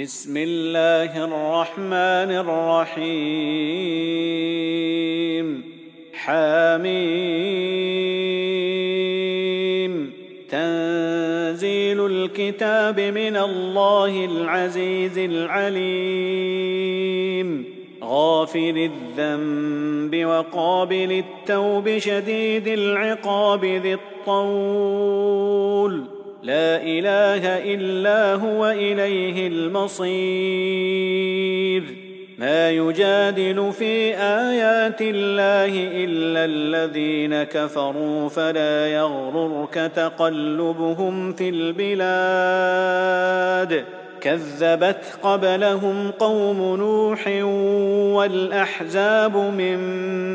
بسم الله الرحمن الرحيم. حميم. تنزيل الكتاب من الله العزيز العليم. غافر الذنب وقابل التوب شديد العقاب ذي الطول. لا إله إلا هو إليه المصير. ما يجادل في آيات الله إلا الذين كفروا فلا يغررك تقلبهم في البلاد. كذبت قبلهم قوم نوح والأحزاب من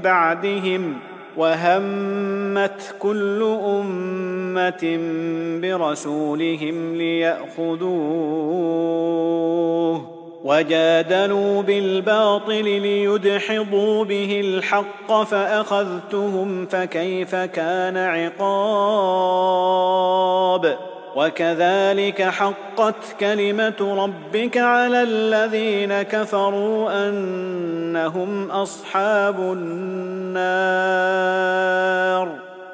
بعدهم وهمت كل أمة برسولهم ليأخذوه وجادلوا بالباطل ليدحضوا به الحق فأخذتهم فكيف كان عقاب وكذلك حقت كلمة ربك على الذين كفروا أنهم أصحاب النار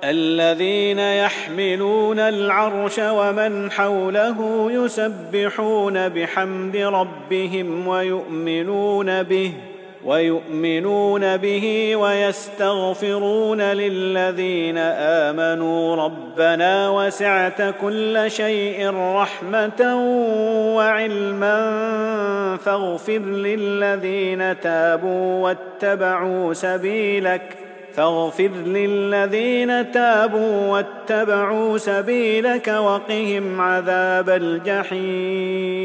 الذين يحملون العرش ومن حوله يسبحون بحمد ربهم ويؤمنون به ويؤمنون به ويستغفرون للذين آمنوا ربنا وسعت كل شيء رحمة وعلما فاغفر للذين تابوا واتبعوا سبيلك فاغفر للذين تابوا واتبعوا سبيلك وقهم عذاب الجحيم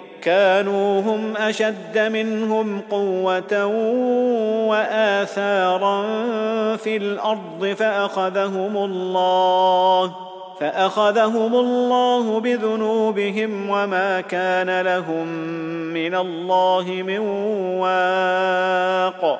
كانوا هم أشد منهم قوة وآثارا في الأرض فأخذهم الله فأخذهم الله بذنوبهم وما كان لهم من الله من واق.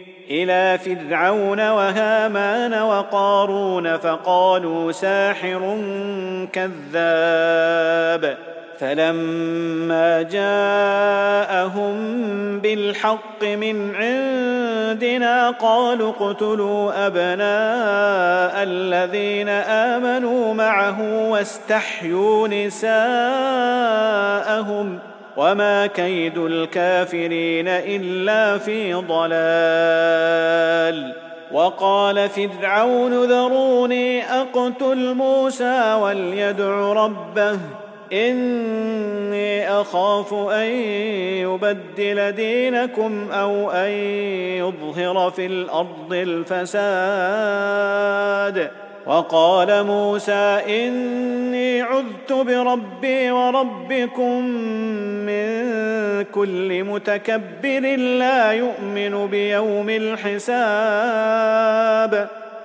إلى فرعون وهامان وقارون فقالوا ساحر كذاب فلما جاءهم بالحق من عندنا قالوا اقتلوا أبناء الذين آمنوا معه واستحيوا نساءهم وما كيد الكافرين الا في ضلال وقال فرعون ذروني اقتل موسى وليدع ربه اني اخاف ان يبدل دينكم أو ان يظهر في الأرض الفساد وقال موسى إني عذت بربي وربكم من كل متكبر لا يؤمن بيوم الحساب.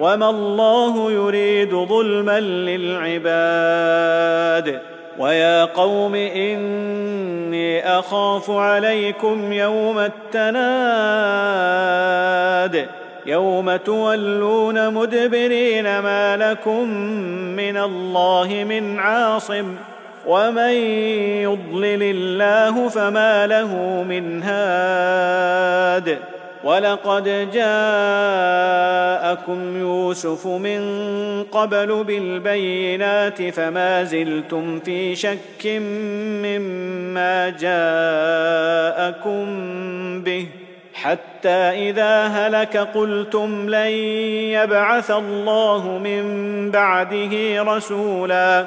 وما الله يريد ظلما للعباد ويا قوم اني اخاف عليكم يوم التناد يوم تولون مدبرين ما لكم من الله من عاصم ومن يضلل الله فما له من هاد ولقد جاءكم يوسف من قبل بالبينات فما زلتم في شك مما جاءكم به حتى إذا هلك قلتم لن يبعث الله من بعده رسولا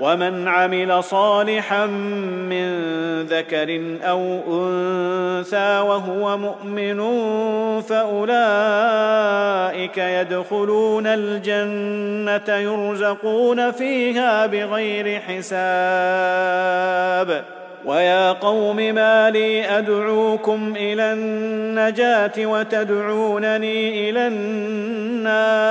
ومن عمل صالحا من ذكر أو أنثى وهو مؤمن فأولئك يدخلون الجنة يرزقون فيها بغير حساب. ويا قوم ما لي أدعوكم إلى النجاة وتدعونني إلى النار.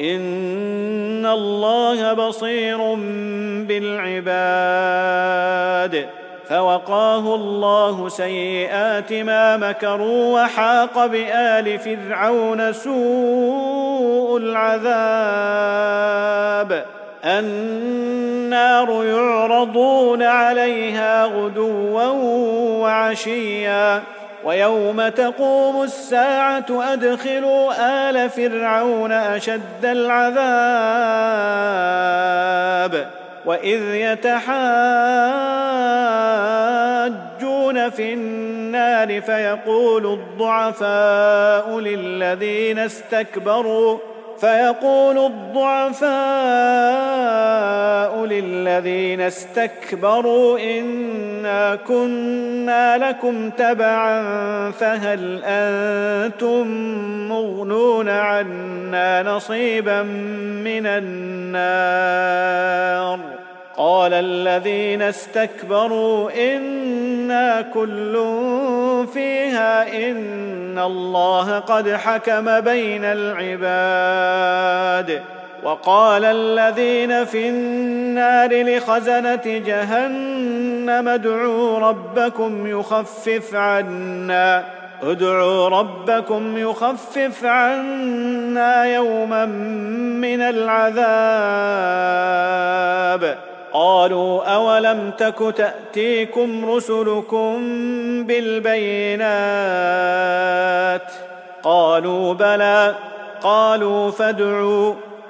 ان الله بصير بالعباد. فوقاه الله سيئات ما مكروا وحاق بال فرعون سوء العذاب. النار يعرضون عليها غدوا وعشيا. ويوم تقوم الساعة أدخلوا آل فرعون أشد العذاب وإذ يتحاجون في النار فيقول الضعفاء للذين استكبروا فيقول الضعفاء للذين استكبروا إنا كنا لكم تبعا فهل أنتم مغنون عنا نصيبا من النار قال الذين استكبروا أنا كل فيها ان الله قد حكم بين العباد وقال الذين في النار لخزنه جهنم ادعوا ربكم يخفف عنا. ادعوا ربكم يخفف عنا يوما من العذاب. قالوا أولم تك تأتيكم رسلكم بالبينات؟ قالوا بلى. قالوا فادعوا.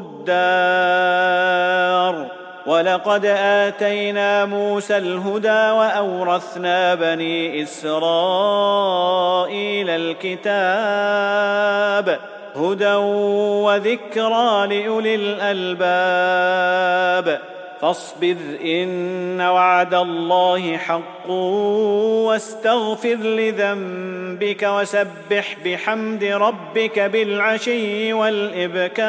الدار ولقد آتينا موسى الهدى وأورثنا بني إسرائيل الكتاب هدى وذكرى لأولي الألباب فاصبر إن وعد الله حق واستغفر لذنبك وسبح بحمد ربك بالعشي والإبكار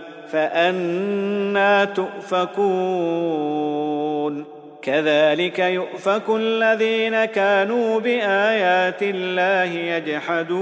فأنا تؤفكون. كذلك يؤفك الذين كانوا بآيات الله يجحدون.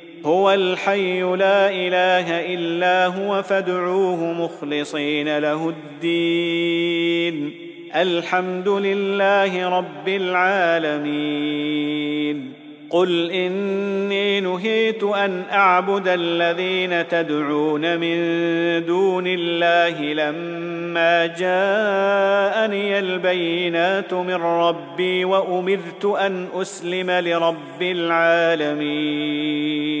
هو الحي لا إله إلا هو فادعوه مخلصين له الدين. الحمد لله رب العالمين. قل إني نهيت أن أعبد الذين تدعون من دون الله لما جاءني البينات من ربي وأمرت أن أسلم لرب العالمين.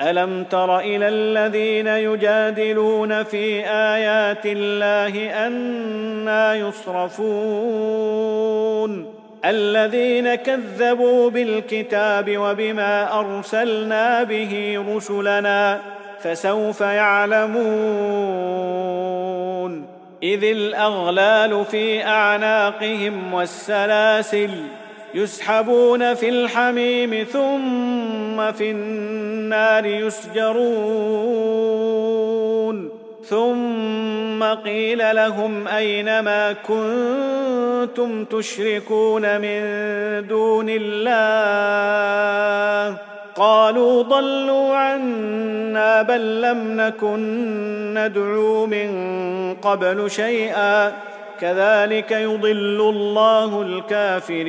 ألم تر إلى الذين يجادلون في آيات الله أنا يصرفون؟ الذين كذبوا بالكتاب وبما أرسلنا به رسلنا فسوف يعلمون. إذ الأغلال في أعناقهم والسلاسل يسحبون في الحميم ثم في النار يسجرون. ثم قيل لهم أين ما كنتم تشركون من دون الله؟ قالوا ضلوا عنا بل لم نكن ندعو من قبل شيئا. كذلك يضل الله الكافرين.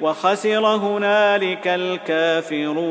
وخسر هنالك الكافرون.